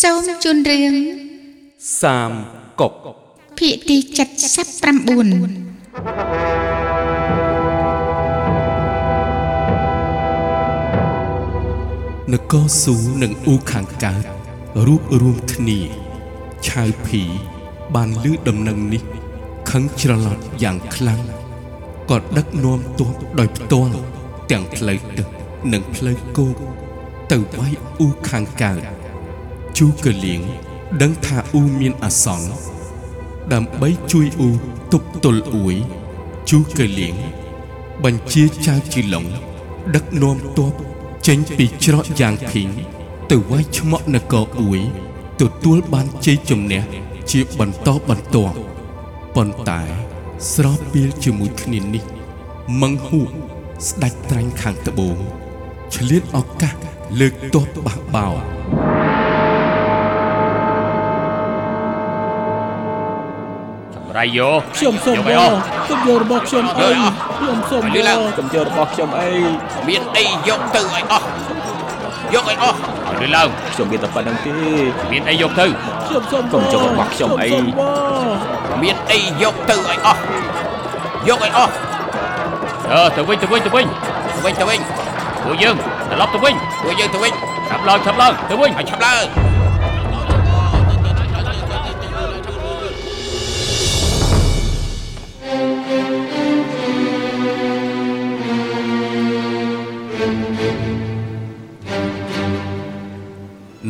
សូមជូនរឿងសាមគុកភាគទី79នគរស៊ូនិងអ៊ូខាងកើតរួបរួមគ្នាឆៅភីបានលឺដំណឹងនេះខឹងច្រឡត់យ៉ាងខ្លាំងក៏ដឹកនាំទ័ពដោយផ្ទាល់ទាំងផ្លូវទឹកនិងផ្លូវគោកទៅវាយអ៊ូខាងកើត ជូកលៀងដឹងថាអ៊ូមានអាសន្នដើម្បីជួយអ៊ូទប់ទល់អ៊ួយជូកលៀងបញ្ជាចៅជីឡុងដឹកនាំទ័ពចេញពីច្រកយ៉ាងភីងទៅវាយឆ្មក់នគរអ៊ួយទទួលបានជ័យជំនះជាបន្តបន្ទាប់ប៉ុន្តែស្របពេលជាមួយគ្នានេះមង្ហួកស្ដាច់ត្រាញ់ខាងត្បូងឆ្លៀតឱកាសលើកទ័ពបះបោរ រាប់យោខ្ញុំសូមយកបឲ្យរអស់ខ្ញុំយករបស់ខ្ញុំអីយកឲ្យអស់ខ្ញុំសូមឲ្យបលឺឡើងរខ្ញុំយករបស់ខ្ញុំអីមានអីយកទៅឲ្យអស់យកឲ្យអស់ឲ្យលឿនឡើងខ្ញុំមានតែប៉ុណ្្នឹងទេមានអីយកទៅខ្ញុំសូមកុំយករបស់ខ្ញុំអីសូមបរមានអីយកទៅឲ្យអស់យកឲ្យអស់អឺទៅវិញទៅវិញទៅវិញទៅវិញទៅវិញពួកយើងត្រឡប់ទៅវិញពួកយើងទៅវិញឆាប់ឡើងឆាប់ឡើងទៅវិញឲ្យឆាប់ឡើង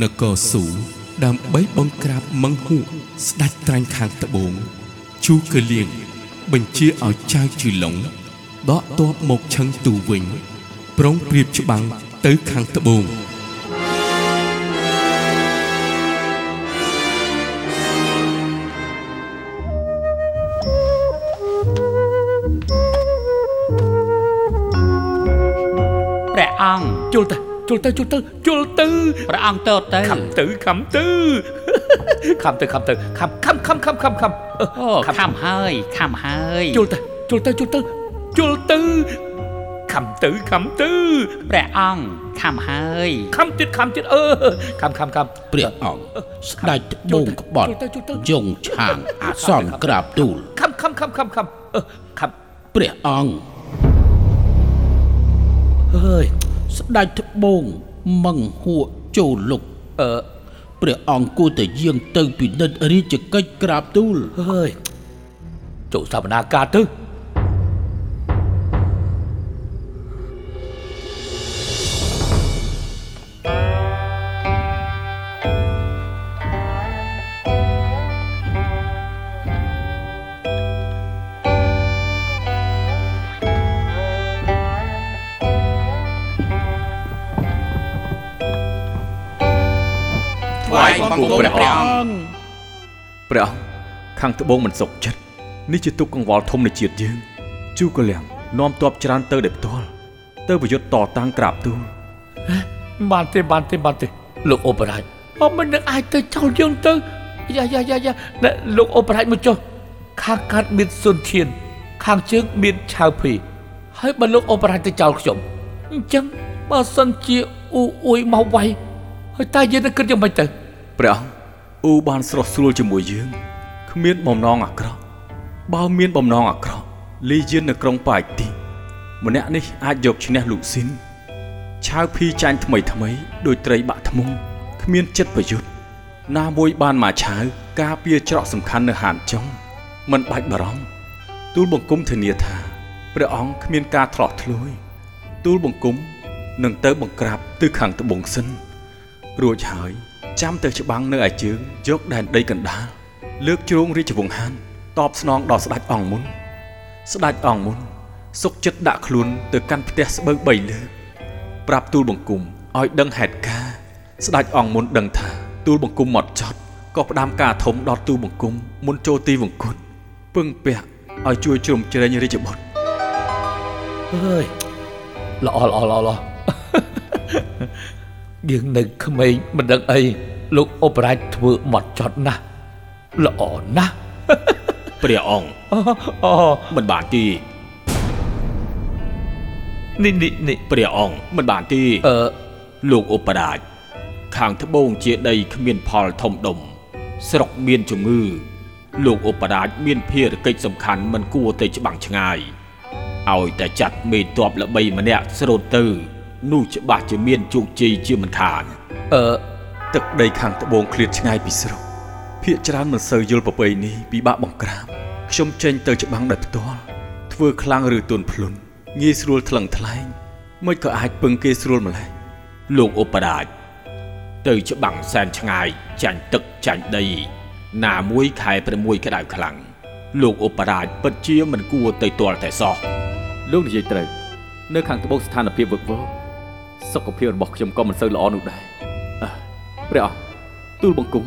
នគរស៊ូដើម្បីបង្ក្រាបមង្ហួកស្ដាច់ត្រាញ់ខាងត្បូងជូកលៀងបញ្ជាឲ្យចៅជីឡុងដកទ័ពមកឆឹងទូវិញប្រុងប្រៀបច្បាំងទៅខាងត្បូងព្រះអង្គជុលទៅ ជុលទៅជុលទៅជុលទៅព្រះអង្គទៅទៅខំទៅខំទៅខំទៅខំទៅខំខំខំខំខំខំអូខំហើយខំហើយជុលទៅជុលទៅជុលទៅជុលទៅខំទៅខំទៅព្រះអង្គខំហើយខំទៀតខំទៀតអឺខំខំខំព្រះអង្គស្ដេចត្បូងក្បត់ជុលទៅជុលទៅយងឆាងអាសន្នក្រាបទូលខំខំខំខំខំអឺខំព្រះអង្គអើយ ស្ដេចត្បូងមឹងហួកចូលលុកអឺព្រះអង្គគួរតែយាងទៅពិនិត្យរាជកិច្ចក្រាបទូលហើយចូលសវនាការទៅ ខាងត្បូងមិនសុខចិត្តនេះជាទុកកង្វល់ធំនៃជាតិយើងជូកលៀងនាំទ័ពច្រើនទៅដែលផ្ទាល់ទៅប្រយុទ្ធតតាំងក្រាបទូលបានទេបានទេបានទេលោកអូបរ៉ាច់អត់មិននឹងអាចទៅចោលយើងទៅយ៉ាយ៉ាយ៉ាយ៉ាណែលោកអូបរ៉ាច់មកចុះខាងកាត់មានសុនឈាន ខាងជើងមានឆៅភីហើយបើលោកអូបរ៉ាច់ទៅចោលខ្ញុំអញ្ចឹងបើសិនជាអ៊ូអ៊ុយមកវាយហើយតើយើងនឹងគិតយ៉ាងម៉េចទៅព្រះអង្គអ៊ូបានស្រស់ស្រួលជាមួយយើង គ្មានបំណងអាក្រក់បើមានបំណងអាក្រក់លីយាននៅក្រុងប៉ាយទីម្នាក់នេះអាចយកឈ្នះលូស៊ីនឆាវភីចាញ់ថ្មីថ្មីដោយត្រីបាក់ធ្មង់គ្មានចិត្តប្រយុទ្ធណាមួយបានមកឆាវការពារច្រកសំខាន់នៅហានចុងមិនបាច់បារម្ភទូលបង្គំធានាថាព្រះអង្គគ្មានការឆ្លោះឆ្លួយទូលបង្គំនឹងទៅបង្ក្រាបទៅខាងត្បូងសិនរួចហើយចាំទៅច្បាំងនៅឯជើងយកដែនដីកណ្ដាល លើកជ្រងរាជវង្សហានតបស្នងដល់ស្ដេចអង្គមុន ស្ដេចអង្គមុន សុកចិត្តដាក់ខ្លួនទៅកាន់ផ្ទះស្បូវ3លើកប្រាប់ទូលបង្គំឲ្យដឹងហេតុការណ៍ស្ដេចអង្គមុនដឹងថាទូលបង្គំមកចត់ក៏ផ្ដាំការធំដល់ទូលបង្គំមុនចូលទីវង្គតពឹងពាក់ឲ្យជួយជ្រោមជ្រែងរាជបុត្រអើយល្អល្អល្អល្អយើងនៅក្មេងមិនដឹងអីលោកអូបរ៉ាច់ធ្វើមកចត់ណាស់ ល្អណាស់ព្រះអង្គអូអូមិនបានទេនេះនេះនេះព្រះអង្គមិនបានទេអឺលោកឧបរាជខាងត្បូងជាដីគ្មានផលធំដុំស្រុកមានជំងឺលោកឧបរាជមានភារកិច្ចសំខាន់មិនគួរទៅច្បាំងឆ្ងាយឲ្យតែចាត់មេតបល្បីម្នាក់ស្រូតទៅនោះច្បាស់ជាមានជោគជ័យជាមិនខានអឺទឹកដីខាងត្បូងឃ្លាតឆ្ងាយពីស្រុក ភាកច្រើនមិនសូវយល់ប្រពៃនេះពិបាកបង្ក្រាបខ្ញុំចេញទៅច្បាំងដោយផ្ទាល់ធ្វើខ្លាំងឬទន់ភ្លន់ងាយស្រួលថ្លឹងថ្លែងមិនក៏អាចពឹងគេស្រួលម្ល៉េះលោកឧបរាជទៅច្បាំងសែនឆ្ងាយចាញ់ទឹកចាញ់ដី ណាមួយខែ6ក្តៅខ្លាំងលោកឧបរាជពិតជាមិនគួរទៅទាល់តែសោះលោកនិយាយត្រូវនៅខាងត្បូងស្ថានភាពវឹកវរសុខភាពរបស់ខ្ញុំក៏មិនសូវល្អនោះដែរអើព្រះអង្គទូលបង្គំ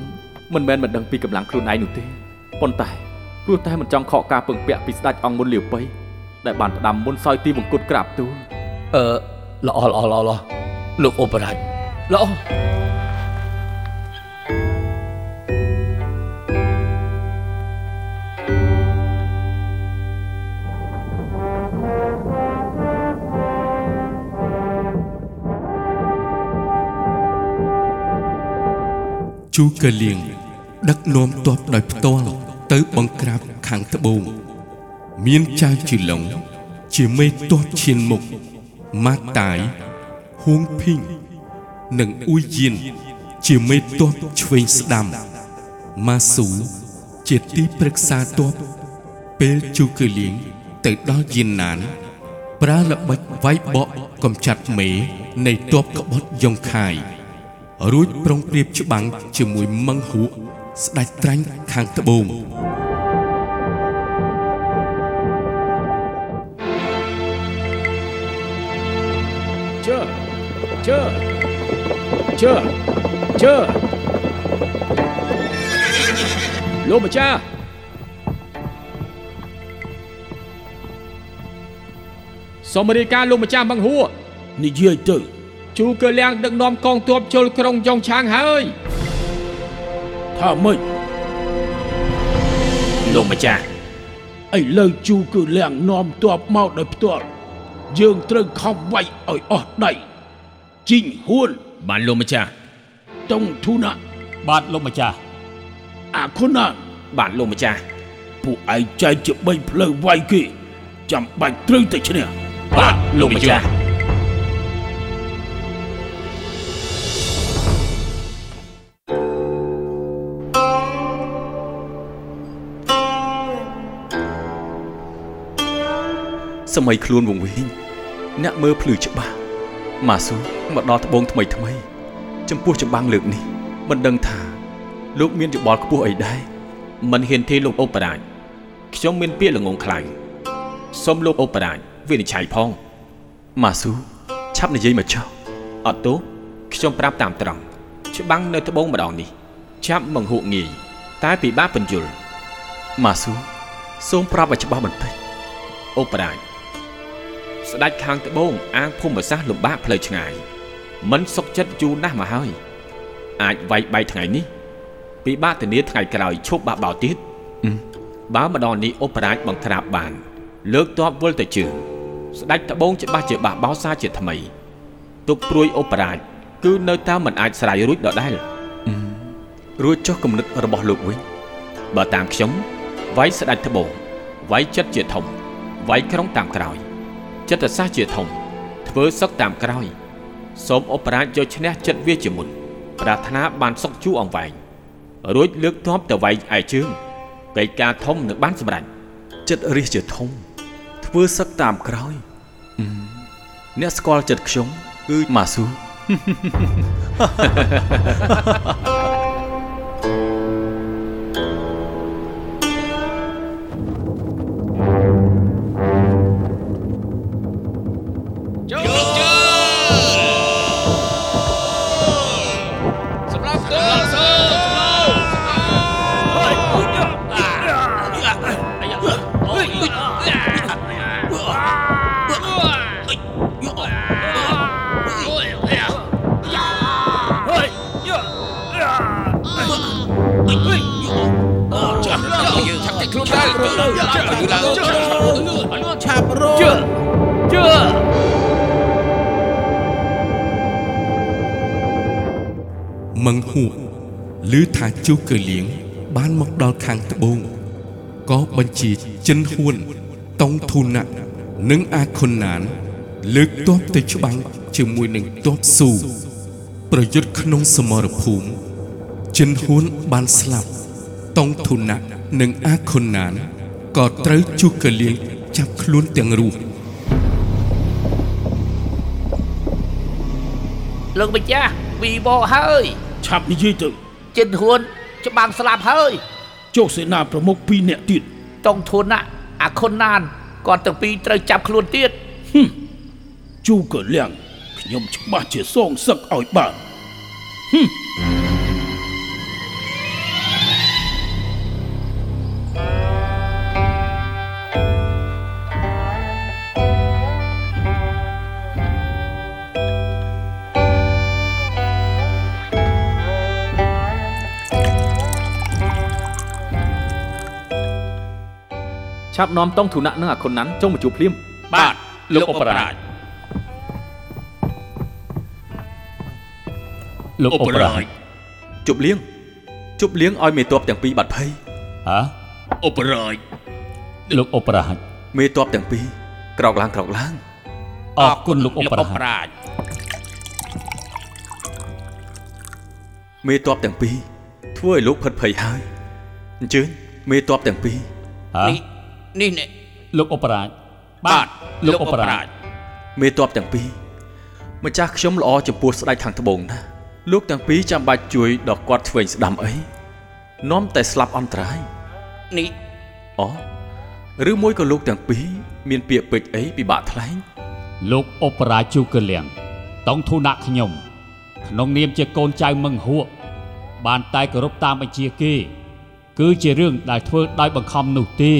មិនមែនមិនដឹងពីកម្លាំងខ្លួនឯងនោះទេប៉ុន្តែព្រោះតែមិនចង់ខកការពឹងពាក់ពីស្ដេចអង្គមុនលាវប៉ៃដែលបានផ្ដាំមុនសោយទីបង្គត់ក្រាបទូលអឺល្អល្អល្អល្អលោកអូបរាជល្អជូកលៀង ដឹកនាំទ័ពដោយផ្ទាល់ទៅបង្ក្រាបខាងត្បូងមានចៅជីឡុងជាមេទ័ពឈានមុខម៉ាតាយហួងភីងនិងអ៊ុយយៀនជាមេទ័ពឆ្វេងស្ដាំម៉ាស៊ូជាទីប្រឹក្សាទ័ពពេលជូកលៀងទៅដល់យៀនណាន ប្រើល្បិចវាយបកកំចាត់មេនៃទ័ពក្បត់យ៉ុងខាយរួចប្រុងប្រៀបច្បាំងជាមួយមឹងហួក ស្ដេចត្រាញ់ខាងត្បូងជើជើជើជើលោកម្ចាស់សូមរាយការណ៍លោកម្ចាស់បង្ហួរនិយាយទៅជូកើលៀងដឹកនាំកងទ័ពជលក្រុងយ៉ុងឆាងហើយ ថាម៉េចលោកម្ចាស់ឥឡូវជូគឺលៀងនាំទ័ពមកដោយផ្ទាល់យើងត្រូវខំវាយឲ្យអស់ដៃជីងហួនបានលោកម្ចាស់តុងធូណាបាទលោកម្ចាស់អាខុណានបានលោកម្ចាស់ពួកឯងចែកជា3ផ្លូវវាយគេចាំបាច់ត្រូវតែឈ្នះបាទលោកម្ចាស់ សម័យខ្លួនវង្វេងអ្នកមើលភ្លឺច្បាស់ម៉ាស៊ូមកដល់ត្បូងថ្មីថ្មី ចំពោះចម្បាំងលើកនេះមិនដឹងថា លោកមានយោបល់ខ្ពស់អីដែរមិនហ៊ានទេលោកអូបរាជខ្ញុំមានពាក្យល្ងងខ្លាំងសូមលោកអូបរាជវិនិច្ឆ័យផងម៉ាស៊ូឆាប់និយាយមកចុះអត់ទោសខ្ញុំប្រាប់តាមត្រង់ច្បាំងនៅត្បូងម្ដងនេះចាប់មង្ហួកងាយតែពិបាកបញ្យល់ម៉ាស៊ូសូមប្រាប់ឲ្យច្បាស់បន្តិចអូបរាជ ស្ដេចខាងត្បូងអាងភូមិសាស្ត្រលំបាកផ្លូវឆ្ងាយមិនសុខចិត្តយូរណាស់មកហើយអាចវាយបែកថ្ងៃនេះពិបាកធានាថ្ងៃក្រោយឈប់បះបោទៀតអឺបើម្ដងនេះអូបរាជបង្ក្រាបបាន លើកទ័ពវិលទៅជើងស្ដេចត្បូងច្បាស់ជាបះបោសាជាថ្មីទុកព្រួយអូបរាជគឺនៅតែមិនអាចស្រាយរួចដដែលរួចចុះគំនិតរបស់លោកវិញបើតាមខ្ញុំវាយស្ដេចត្បូងវាយចិត្តជាធំវាយក្រុងតាមក្រោយ ចិត្តសាស្ត្រជាធំធ្វើសុខតាមក្រោយ សូមអបរាជយកឈ្នះចិត្តវាជាមុន ប្រាថ្នាបានសុខជួរអង្វែងរួចលើកទ័ពទៅវាយឯជើងកិច្ចការធំនឹងបានសម្រេចចិត្តរិះជាធំ ធ្វើសឹកតាមក្រោយអឺអ្នកស្គាល់ចិត្តខ្ញុំគឺម៉ាស៊ូ ជឿជឿមឹងហួកឮថាជូកឺលៀងបានមកដល់ខាងត្បូងក៏បញ្ជាចិនហ៊ួនតុងធូណាក់និងអាខុនណាន លើកទ័ពទៅច្បាំងជាមួយនឹងទ័ពស៊ូប្រយុទ្ធក្នុងសមរភូមិ ចិនហ៊ួនបានស្លាប់តុងធូណាក់និងអាខុនណានក៏ត្រូវជូកឺលៀងចាប់ខ្លួនទាំងរស់លោកម្ចាស់វីបោហើយឆាប់និយាយទៅចិនហ៊ួនច្បាំងស្លាប់ហើយចុះសេនាប្រមុខ2នាក់ទៀតតុងធួនណាអាខុនណានគាត់ទាំងពីរត្រូវចាប់ខ្លួនទៀតជូកលៀងខ្ញុំច្បាស់ជាសងសឹកឲ្យបាន ឆាប់នាំតុងធុណៈនិងអាខុនណាន់ចុងមកជួបភ្លាមបាទលោកឧបរាជលោកឧបរាជជប់លៀងជប់លៀងឲ្យមេតបទាំងពីរបាត់ភ័យហ៎ឧបរាជលោកឧបរាជមេតបទាំងពីរក្រោកឡើងក្រោកឡើងអរគុណលោកឧបរាជរាជមេតបទាំងពីរធ្វើឲ្យលោកផិតភ័យហើយអញ្ជើញមេតបទាំងពីរហ៎ នេះនេះលោកឧបរាជបាទលោកឧបរាជមេតបទាំងពីរម្ចាស់ខ្ញុំល្អចំពោះស្ដេចខាងត្បូងណាស់លោកទាំងពីរចាំបាច់ជួយដល់គាត់ឆ្វេងស្ដាំអីនាំតែស្លាប់អន្តរាយនេះអូឬមួយក៏លោកទាំងពីរមានពាក្យពេចន៍អីពិបាកថ្លែងលោកឧបរាជជូកលៀងតង់ធុណៈខ្ញុំ ក្នុងនាមជាកូនចៅមឹងហួកបានតែគោរពតាមបញ្ជាគេ គឺជារឿងដែលធ្វើដោយបង្ខំនោះទេ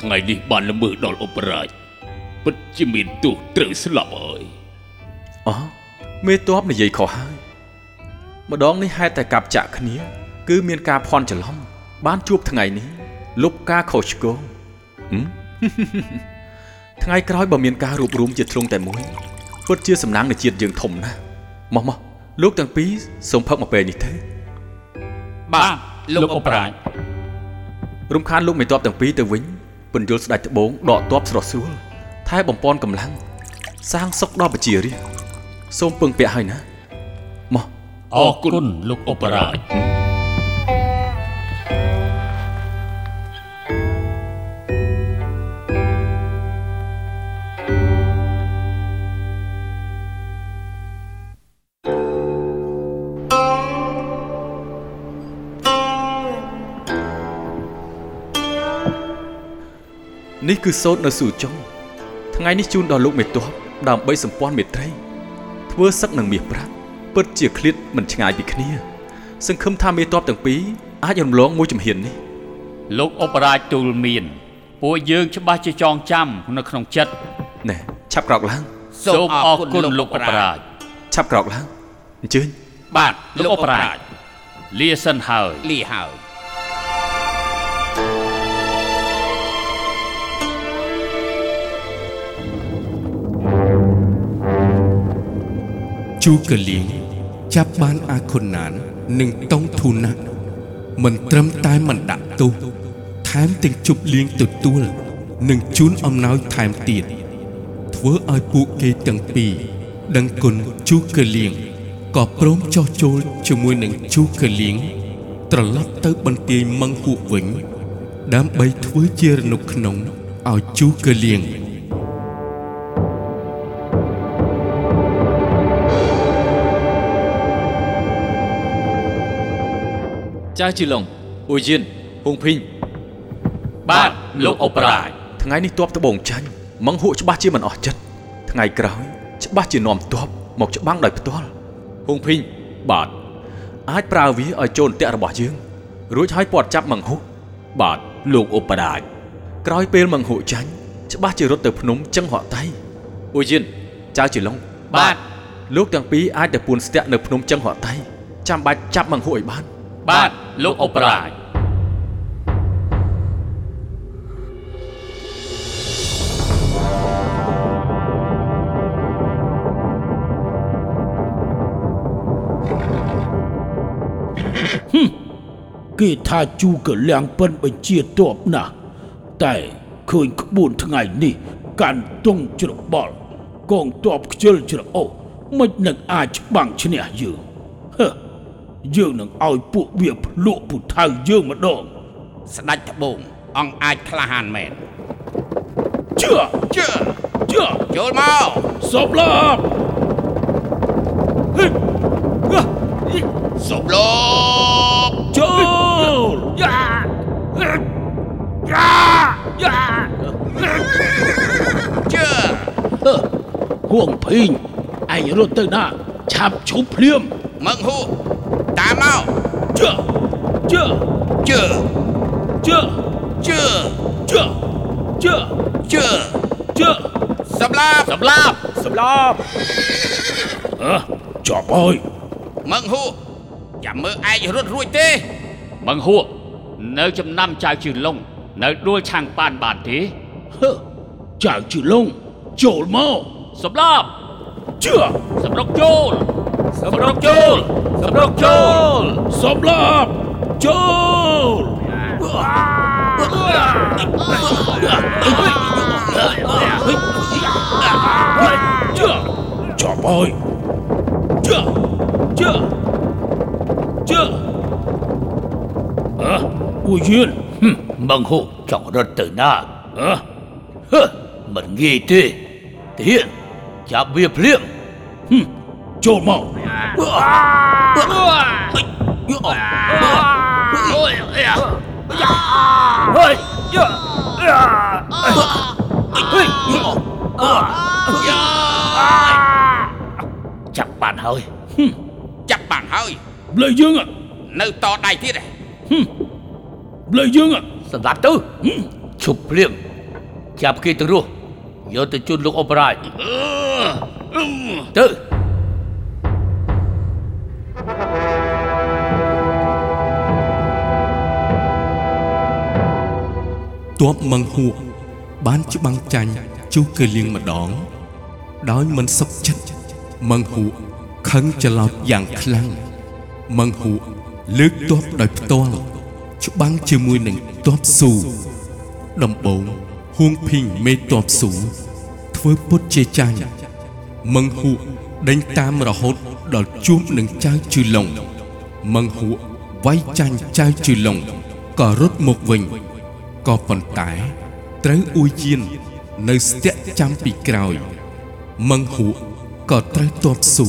ថ្ងៃនេះបានល្មើសដល់ឧបរាជពិតជាមានទោសត្រូវស្លាប់ហើយអូមេតបនិយាយខុសហើយម្ដងនេះហេតុតែកាប់ចាក់គ្នា គឺមានការភ័ន្តច្រឡំបានជួបថ្ងៃនេះលុបការខុសឆ្គងហឹមថ្ងៃក្រោយបើមានការរួបរวมជាទ្រង់តែមួយពិតជាសំណាងនៃជាតិយើងធំណាស់មកមកលោកទាំងពីរសូមផឹកមកពេលនេះទេបាទលោកឧបរាជរំខានលោកមេតបទាំងពីរទៅវិញ ពន្យល់ស្ដេចត្បូងដកទ័ពស្រស់ស្រួលថែបំពន់កម្លាំងសាងសុខដល់ប្រជារាស្ត្រសូមពឹងពាក់ហើយណាមកអរគុណលោកឧបរាជ នេះគឺសូត្រនៅស៊ូចុងថ្ងៃនេះជូនដល់លោកមេតបដើម្បីសម្ព័ន្ធមេត្រីធ្វើសឹកនឹងមាសប្រាក់ពិតជាឃ្លាតមិនឆ្ងាយពីគ្នា សង្ឃឹមថាមេតបទាំងពីរអាចរំលងមួយជំហាននេះលោកឧបរាជទូលមានពួកយើងច្បាស់ជាចងចាំនៅក្នុងចិត្តណែឆាប់ក្រោកឡើងសូមអរគុណលោកឧបរាជឆាប់ក្រោកឡើងអញ្ជើញបាទលោកឧបរាជលាសិនហើយលីហើយ ជូកលៀងចាប់បានអាខុនណាននិងតុងធូណាក់មិនត្រឹមតែមិនដាក់ទោសថែមទាំងជប់លៀងទទួលនិងជូនអំណោយថែមទៀតធ្វើឲ្យពួកគេទាំងពីរដឹងគុណជូកលៀងក៏ព្រមចោះចូលជាមួយនឹងជូកលៀងត្រឡប់ទៅបន្ទាយមឹងហួកវិញ ដើម្បីធ្វើជារនុកក្នុងឲ្យជូកលៀង ចៅជីឡុងអ៊ូយៀនហុងភីងបាទលោកឧបរាជថ្ងៃនេះទ័ពត្បូងចាញ់មង្ហួកច្បាស់ជាមិនអស់ចិត្តថ្ងៃក្រោយច្បាស់ជានាំទ័ពមកច្បាំងដោយផ្ទាល់ហុងភីងបាទអាចប្រើវាឲ្យចូលអន្ទាក់របស់យើង រួចហើយពាត់ចាប់មង្ហួកបាទលោកឧបរាជក្រោយពេលមង្ហួកចាញ់ច្បាស់ជារត់ទៅភ្នំចឹងហក់តៃអ៊ូយៀនចៅជីឡុងបាទលោកទាំងពីរអាចទៅពួនស្ទាក់នៅភ្នំចឹងហក់តៃចាំបាច់ចាប់មង្ហួកឲ្យបានបាទ លោកឧបរាជគេថាជូកលៀងពិនបញ្ជាទ័ពណាស់តែឃើញក្បួនថ្ងៃនេះកាន់ទង់ច្របល់កងទ័ពខ្ជិលច្រអូសមិននឹងអាចច្បាំងឈ្នះយើងហឺ យើងនឹងឲ្យពួកវាភ្លក់ពូថៅយើងម្ដងស្ដេចត្បូងអង្គអាចក្លាហានមែនជឿជឿជឿចូលមកសពឡាប់ហឹមសុបលោកចូលយ៉ាយ៉ាយ៉ាជឿហឺហួងភីងឯងរត់ទៅណាឆាប់ឈប់ភ្លាមមឹងហួ តាមមកជឿជឿជឿជឿជឿជឿជឿជឿជឿសម្លាប់សម្លាប់សម្លាប់អើចប់ហើយមឹងហួចាំមើលឯងរត់រួចទេមង្ហួកនៅ ចំណាំចៅជឿលងនៅដួលឆាងប៉ានបានទេហឺចៅជឿលងចូលមកសម្លាប់ជឿសម្រុកចូល សម្រុកចូលសម្រុកចូលសំឡាប់ចូលជឿចប់ហើយជឿជឿជឿអើអ៊ូយឿនមង្ហូចង់រត់ទៅណាអើហឺមិនងាយទេទៀនចាប់វាភ្លាមចូលមកហើយ ចាប់បានហើយចាប់បានហើយលើយើងអ่ะនៅតដៃទៀតឯងលើយើងអ่ะសម្រាប់ទៅឈប់ភ្លាមចាប់គេទៅរស់យកទៅជូនលោកអបរាជទៅ ទ័ពមង្ហួកបានច្បាំងចាញ់ជុះកលៀងម្ដង ដោយមិនសុខចិត្តមង្ហួកខឹងច្រឡោតយ៉ាងខ្លាំងមង្ហួកលើកទ័ពដោយផ្ទាល់ច្បាំងជាមួយនឹងទ័ពស៊ូដំបូងហួងភីងមេទ័ពស៊ូធ្វើពុតជាចាញ់មង្ហួកដេញតាមរហូតដល់ជួបនឹងចៅជឺឡុងមង្ហួកវាយចាញ់ចៅជឺឡុងក៏រត់មកវិញ ក៏ប៉ុន្តែត្រូវអ៊ូយៀននៅស្ទាក់ចាំពីក្រោយមង្ហួកក៏ត្រូវតបស៊ូ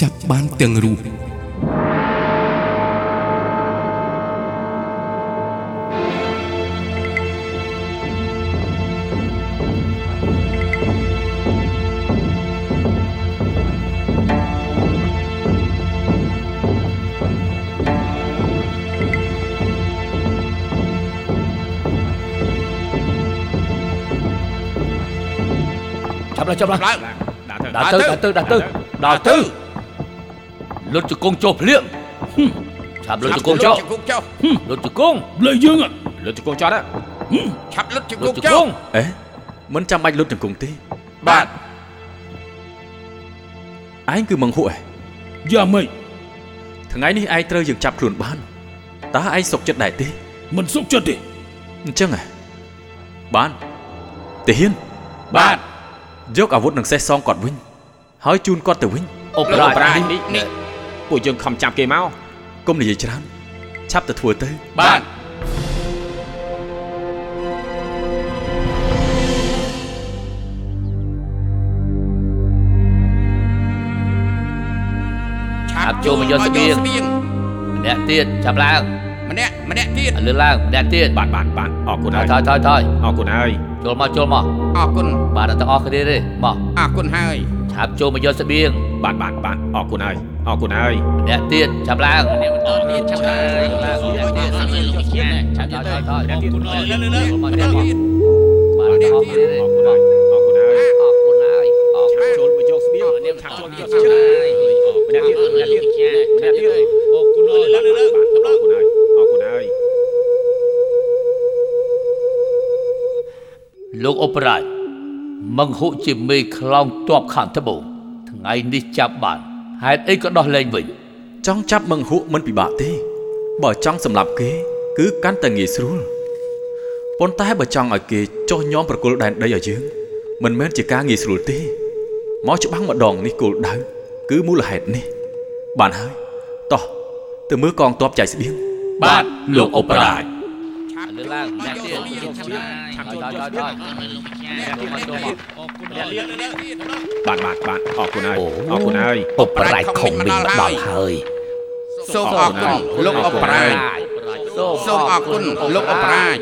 ចាប់បានទាំងរូប ចាប់ឡើងចាប់ឡើងឡើងដើរទៅដើរទៅដើរទៅដើរទៅលុតជង្គង់ចុះភ្លាមហឹមឆាប់លុតជង្គង់ចុះជង្គង់ចុះហឹមលុតជង្គង់លើយើងអ่ะលើជង្គង់ចោតណាឆាប់លុតជង្គលុតង់ជចុះង្គង់អេមិនចាំបាច់លុតជង្គង់ទេបាទឯងគឺមង្ហុឯងយ៉ាម៉េចថ្ងៃនេះឯងត្រូវយើងចាប់ខ្លួនបានតើឯងសុខចិត្តដែរទេមិនសុខចិត្តទេអញ្ចឹងហ៎បានទាហានបាទ យកអាវុធនិងសេះសងគាត់វិញ ហើយជូនគាត់ទៅវិញអបលោករាជប្រាជ្ញនេះនេះពួកយើងខំចាប់គេមកកុំនិយាយច្រើនឆាប់ទៅធ្វើទៅបាទឆាប់ចូលមកយកស្បៀងស្បៀងម្នាក់ទៀតចាប់ឡើងម្នាក់ម្នាក់ទៀតលើឡើងម្នាក់ទៀតបាទបាទបាទអរគុណថហើយយថយថយថយអរគុណហើយ ចូលមកចូលមកអរគុណបាទអត់ទាំងអស់គ្នាទេមកអរគុណហើយឆាប់ចូលមកយកស្បៀងបាទបាទបាទអរគុណហើយអរគុណហើយម្នាក់ទៀតចាប់ឡើងម្នាក់ទៀតចាប់ឡើងឆាប់យកទៅឆាប់យកទៅឆាប់យកទៅថយថយលើលើលើចូលមកលើម្នាក់ទៀតទៀតបាទអត់ទាំងអស់គ្នាទេអរគុណហើយអរគុណហើយអរគុណហើយអរគុណចូលមកយកស្បៀងនាងឆាប់ចូលមកយកស្បៀងម្នាក់ទៀតម្នាក់ទៀត លោកអបរាជមង្ហុជាមេខ្លោងទ័ពខាងត្បូងថ្ងៃនេះចាប់បានហេតុអីក៏ដោះលែងវិញចង់ចាប់មង្ហុមិនពិបាកទេ បើចង់សម្លាប់គេ គឺកាន់តែងាយស្រួលប៉ុន្តែបើចង់ឲ្យគេចោះញោមប្រគល់ដែនដីឲ្យយើងមិនមែនជាការងាយស្រួលទេមកច្បាំងម្ដងនេះគោលដៅគឺមូលហេតុនេះ បានហើយតោះទៅមើលកងទ័ពចៃស្បៀងបាទលោកអបរាជលើឡើងមកយកស្បៀងឆាប់ឆាប់យកស្បៀងអ្នកលៀកអ្នកលៀក បាទបាទបាទអរគុណហើយអរគុណហើយអបរាជខំវិញមកដល់ហើយសូមអរគុណលោកអបរាជសូមអរគុណលោកអបរាជ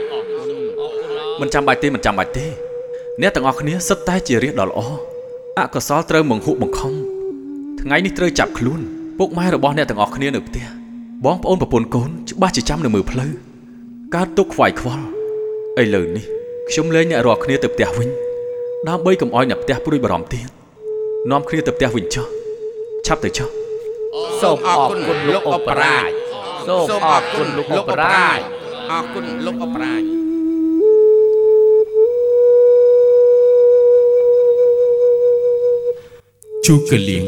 មិនចាំបាច់ទេមិនចាំបាច់ទេ អ្នកទាំងអស់គ្នាសិតតែជារាជដ៏ល្អអកុសលត្រូវបង្ហុបង្ខំថ្ងៃនេះត្រូវចាប់ខ្លួនពុកម៉ែរបស់អ្នកទាំងអស់គ្នានៅផ្ទះបងប្អូនប្រពន្ធកូនច្បាស់ជាចាំនៅមើលផ្លូវកើតទុកខ្វាយខ្វល់ឥឡូវនេះ ខ្ញុំលែងអ្នករាល់គ្នាទៅផ្ទះវិញដើម្បីកុំឲ្យអ្នកផ្ទះព្រួយបារម្ភទៀតនាំគ្នាទៅផ្ទះវិញចុះឆាប់ទៅចុះសូមអរគុណលោកអបរាជសូមអរគុណលោកអបរាជអរគុណលោកអបរាជជូកលៀង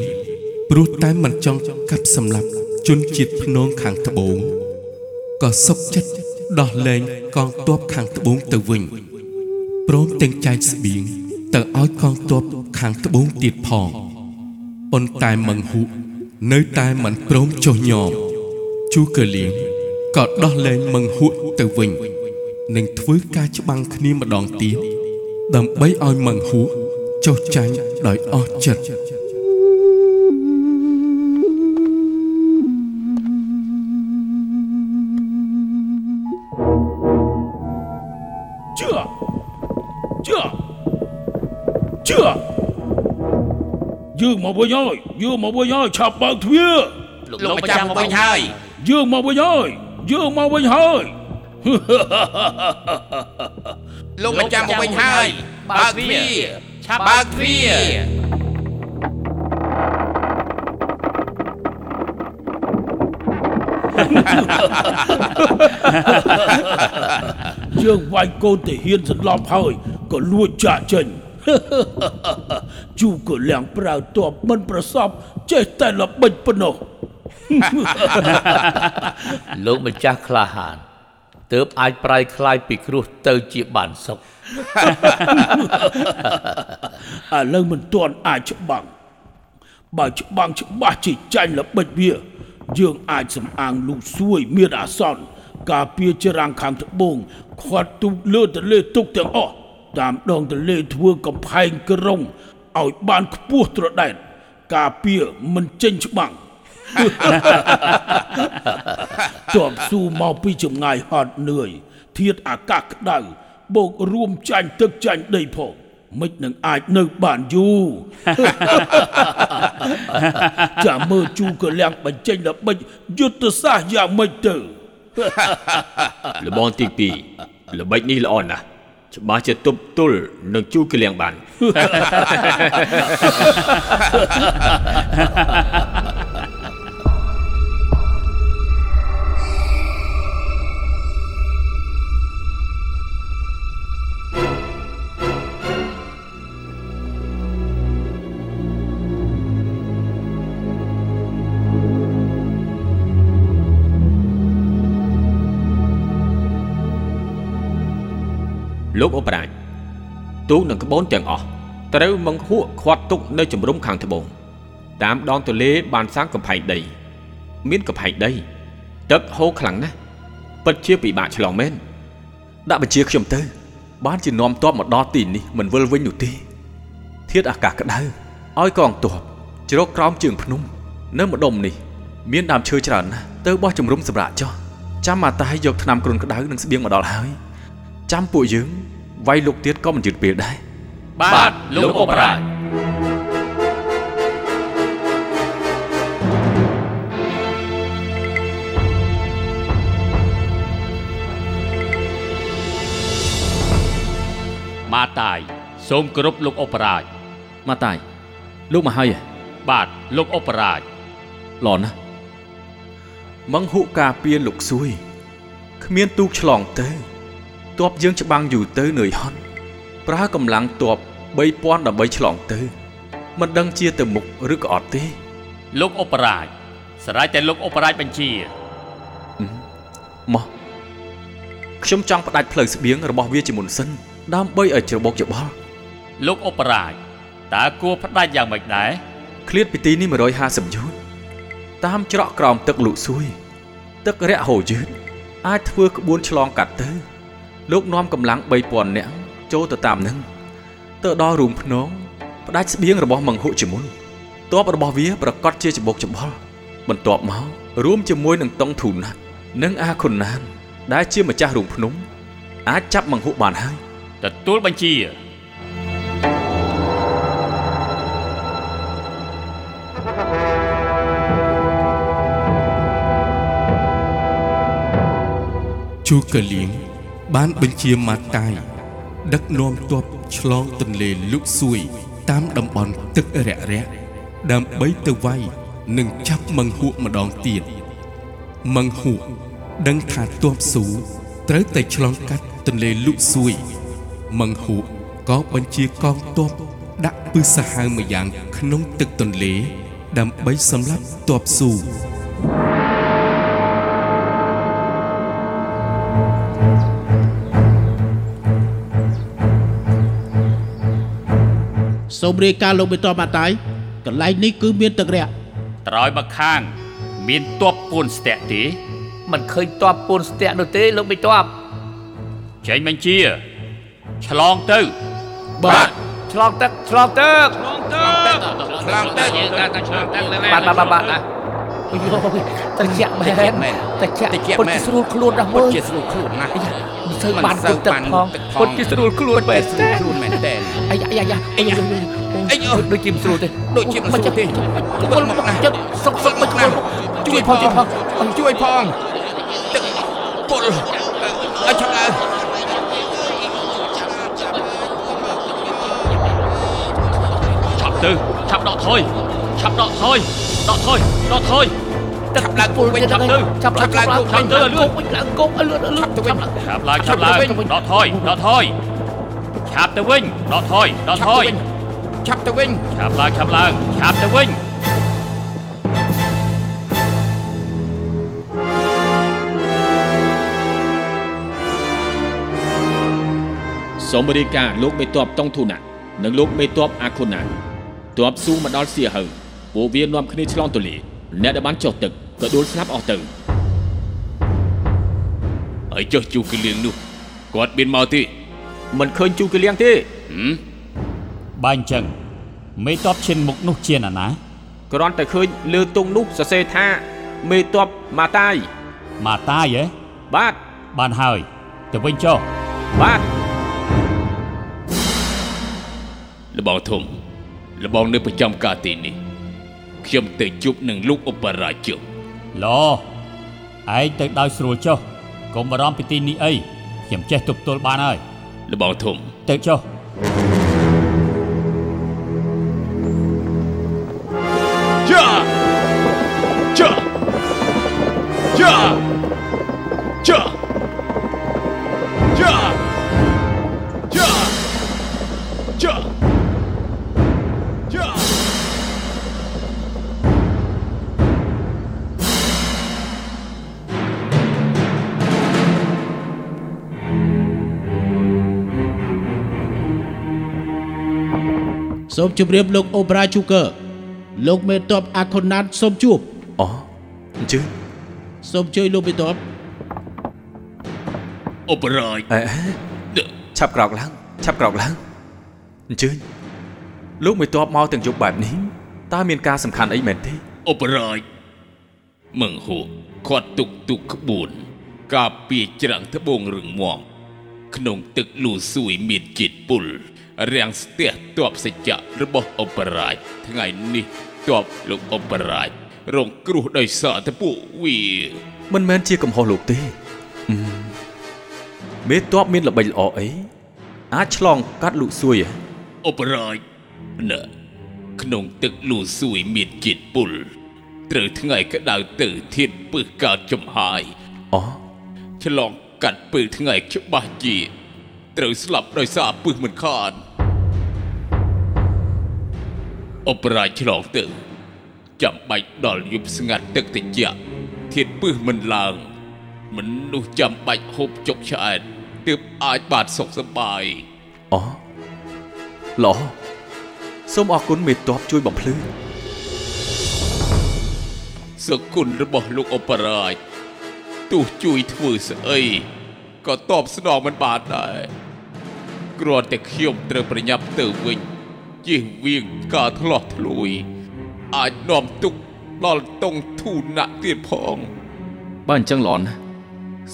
ព្រោះតែមិនចង់កាប់សម្លាប់ជនជាតិភ្នងខាងត្បូងក៏សុកចិត្តដោះលែងកងទ័ពខាងត្បូងទៅវិញ ព្រមទាំងចែកស្បៀងទៅឲ្យកងទ័ពខាងត្បូងទៀតផងប៉ុន្តែមង្ហុនៅតែមិនព្រមចុះញោមជូកលៀងក៏ដោះលែងមង្ហុទៅវិញនិងធ្វើការច្បាំងគ្នាម្ដងទៀតដើម្បីឲ្យមង្ហុចុះចាញ់ដោយអស់ចិត្ត យើងមកវិញហើយយើងមកវិញហើយឆាប់បើកទ្វារលោកម្ចាស់មកវិញហើយយើងមកវិញហើយយើងមកវិញហើយលោកម្ចាស់មកវិញហើយបើកទ្វារឆាប់បើកទ្វារយើងវាយកូនទៅហ៊ានសន្លប់ហើយក៏លួចចាក់ចេញ ជូក៏លៀងប្រើតបមិនប្រសពចេះតែល្បិចប៉ុណ្ណោះ លោកម្ចាស់ក្លាហានទើបអាចប្រែคลายពីគ្រោះទៅជាបានសុខ ឥឡូវមិនទាន់អាចច្បាំងបើច្បាំងច្បាស់ជាចាញ់ល្បិចវា យើងអាចសំអាងលូសួយមានអាសន្នការពារចរាំងខាងត្បូងខាត់ទូកលើទន្លេទុកទាំងអស់ តាមដងទន្លេធ្វើកំផែងក្រុងឲ្យបានខ្ពស់ត្រដែតការពារមិនចេញច្បាំងតបស៊ូមកពីចម្ងាយហត់នឿយធាតអាកាសក្តៅបូករួមចាញ់ទឹកចាញ់ដីផងមិននឹងអាចនៅបានយូរចាំមើលជូក៏លៀងបញ្ចេញល្បិចយុទ្ធសាស្ត្រយ៉ាងម៉េចទៅលបងទី2ល្បិចនេះល្អណាស់ ច្បាស់ជាទប់ទល់នឹងជូកលៀងបាន លោកអបរាជទូកនិងក្បូនទាំងអស់ត្រូវមង្ហួកខាត់ទុកនៅជំរំខាងត្បូងតាមដងទន្លេបានសាងកំផែងដី មានកំផែងដី ទឹកហូរខ្លាំងណាស់ពិតជាពិបាកឆ្លងមែនដាក់បញ្ជាខ្ញុំទៅ បានជានាំទ័ពមកដល់ទីនេះមិនវិលវិញនោះទេធាតអាកាសក្តៅឲ្យកងទ័ពជ្រកក្រោមជើងភ្នំ នៅម្ដុំនេះ មានដើមឈើច្រើនណាស់ទៅបោះជំរុំសម្រាប់ចុះចាំមកតែយកថ្នាំគ្រុនក្តៅនិងស្បៀងមកដល់ហើយ ចាំពួកយើងវាយលោកទៀតក៏មិនយឺតពេលដែរបាទលោកអបរាជម៉ាតាយសូមគោរពលោកអបរាជមកតាយលោកមកហើយហ៎បាទលោកអបរាជល្អណាស់មង្ហុការពារលោកសួយគ្មានទូកឆ្លងទៅ ទ័ពយើងច្បាំងយូរទៅនឿយហត់ប្រើកម្លាំងទ័ព3000ដើម្បីឆ្លងទៅមិនដឹងជាទៅមុខឬក៏អត់ទេ លោកអបរាជស្រេចតែលោកអបរាជបញ្ជាចមកខ្ញុំចង់ផ្ដាច់ផ្លូវស្បៀងរបស់វាជាមុនសិនដើម្បីឲ្យច្របូកច្បល់លោកឧបរាជតើគួរផ្ដាច់យ៉ាងម៉េចដែរឃ្លាតពីទីនេះ150យោជន៍តាមច្រកក្រោមទឹកលុកសួយ ទឹករយៈហូរយឺតអាចធ្វើក្បួនឆ្លងកាត់ទៅ លោកនាំកម្លាំង3000នាក់ចូលទៅតាមនឹងទៅដល់រូងភ្នងផ្ដាច់ស្បៀងរបស់មង្ហុជាមុនទ័ពរបស់វាប្រកាសជាច្បូកច្បល់បន្ទាប់មករួមជាមួយនឹងតុងធូណាត់និងអាខុនណាន ដែលជាម្ចាស់រូងភ្នំ អាចចាប់មង្ហុបានហើយទទួលបញ្ជាជួកលៀង បានបញ្ជាម៉ាតាយដឹកនាំទ័ពឆ្លងទន្លេលុកសួយ តាមតំបន់ទឹករយៈដើម្បីទៅវាយនិងចាប់មង្ហួកម្ដងទៀតមង្ហួកដឹងថាទ័ពស៊ូត្រូវតែឆ្លងកាត់ទន្លេលុកសួយមង្ហួកក៏បញ្ជាកងទ័ពដាក់ពឹសសាហាវម្យ៉ាងក្នុងទឹកទន្លេដើម្បីសម្លាប់ទ័ពស៊ូ សូមរាយការណ៍លោកបេតម៉ាតាយកន្លែងនេះគឺមានទឹករយៈត្រោយមកខាង មានទ័ពពួនស្ទាក់ទេមិនឃើញតបពូនស្ទាក់នោះទេលោកបិតបចេញបញ្ជាឆ្លងទៅបាទឆ្លងទឹកឆ្លងទឹកឆ្លងទឹកបាទបាទបាទបាទអូ យត្រជាក់មែនត្រជាក់ពុតជាស្រួលខ្លួនណាស់ពុមើតលជាស្រួលខ្លួនណាស់មិនសូវបានពុតទឹកផងពុតជាស្រួលខ្លួនមែនស្រួទេលខ្លួនមែនតើអាយ៉ាយ៉ាយ៉ាអាយ៉ាអីដូចជាមិនស្រួលទេដូចជាមិនស្រួលទេពុលមកណាចិត្តសុកសុកមកជួយជួយផងជួយផងជួយផងទឹកពុលឲ្យឆាប់ឡើងឆាប់ទៅឆាប់ដកថយឆាប់ដកថយ ដកថយដកថយទឹកឡើងពុលវិញទៅចាប់ឡើងចាប់ឡើងចាប់ទៅលឿនឡើងគប់លឿនលឿនចាប់ឡើងឆាប់ឡើងឆាប់ឡើងដកថយដកថយឆាប់ទៅវិញដកថយដកថយឆាប់ទៅវិញឆាប់ឡើងឆាប់ឡើងឆាប់ទៅវិញសូមរាយការណ៍លោកមេតបតុងធូណានិងលោកមេតបអាខុណាតបស៊ូមកដល់សៀហៅ ពួកវានាំគ្នាឆ្លងទន្លេអ្នកដែលបានចុះទឹកក៏ដួលស្លាប់អស់ទៅហើយចុះជូគលៀងនោះគាត់មានមកទេមិនឃើញជូកលៀងទេបើអញ្ចឹងមេតបឈិនមុខនោះជាណាណាគ្រាន់តែឃើញលើទងនោះសរសេរថាមេតបម៉ាតាយម៉ាតាយហ៎បាទបានហើយទៅវិញចុះបាទលបងធំលបងនៅប្រចាំការទីនេះ ខ្ញុំទៅជួបនឹងលោកឧបរាជកឡឯងទៅដោយស្រួលចុះកុំបារម្ភពីទីនេះអីខ្ញុំចេះទប់ទល់បានហើយលបងធំទៅចុះចា សូមជម្រាបលោកអូបរ៉ាជូកឺលោកមេតបអាខុនណាតសូមជួបអូអញ្ជើញសូមជួយលោកមេតបឧបរាជអេឆាប់ក្រោកឡើងឆាប់ក្រោកឡើងអញ្ជើញលោកមិនតបមកទាំងយប់បែបនេះតើមានការសំខាន់អីមែនទេឧបរាជមង្ហួកគាត់ទុកទុកក្បួនការពារច្រាំងត្បូងរឹងមាំក្នុងទឹកលូស៊ួយមានជាតិពុល រាំងស្ទះទ័ពសច្ចៈរបស់ឧបរាជថ្ងៃនេះទ័ពលោកឧបរាជរងគ្រោះដោយសារតែពួកវាមិនមែនជាកំហុសលោកទេអឺមេតបមានល្បិចល្អអីអាចឆ្លងកាត់លុកសួយហ៎ឧបរាជណែក្នុងទឹកលូស៊ួយមានជាតិពុលត្រូវថ្ងៃក្តៅទៅធាតពឹសកើតចំហាយអូឆ្លងកាត់ពេលថ្ងៃច្បាស់ជា ត្រូវស្លាប់ដោយសារពឹសមិនខាន អបរាជឆ្លងទៅ ចាំបាច់ដល់យប់ស្ងាត់ទឹកតិចធាតពឹសមិនឡើងមនុស្សចាំបាច់ហូបចុកឆ្អែតទើបអាចបានសុខសប្បាយអូល្អសូមអរគុណមេតបជួយបំភ្លឺសគុណរបស់លោកអបរាជទោះជួយធ្វើស្អីក៏តបស្នងមិនបានដែរគ្រាន់តែខ្ញុំត្រូវប្រញាប់ទៅវិញ ជៀសវាងការធ្លាស់ធ្លួយ អាចនាំទុកដល់តុងធូនៈទៀតផងបើអញ្ចឹងល្អណាស់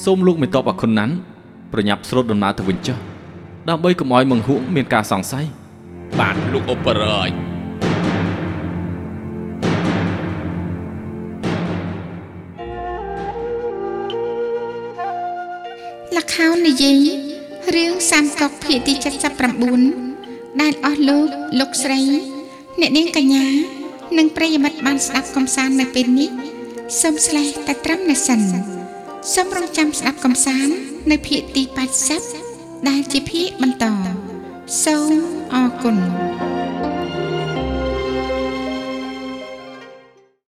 សូមលោកមេតបអរគុណណាស់ប្រញាប់ស្រូតដំណើរទៅវិញចុះដើម្បីកុំឲ្យមង្ហួកមានការសង្ស័យបាទលោកអបរាជលខោននិយាយរឿងសាមកុកភាគទី79 ដែលអស់លោកលោកស្រី អ្នកនាងកញ្ញា និងប្រិយមិត្តបានស្ដាប់កំសាន្តនៅពេលនេះសូមស្លេះតែត្រឹមនេះសិនសូមរងចាំស្ដាប់កំសាន្តនៅភាគទី80ដែលជាភាគបន្តសូមអរគុណ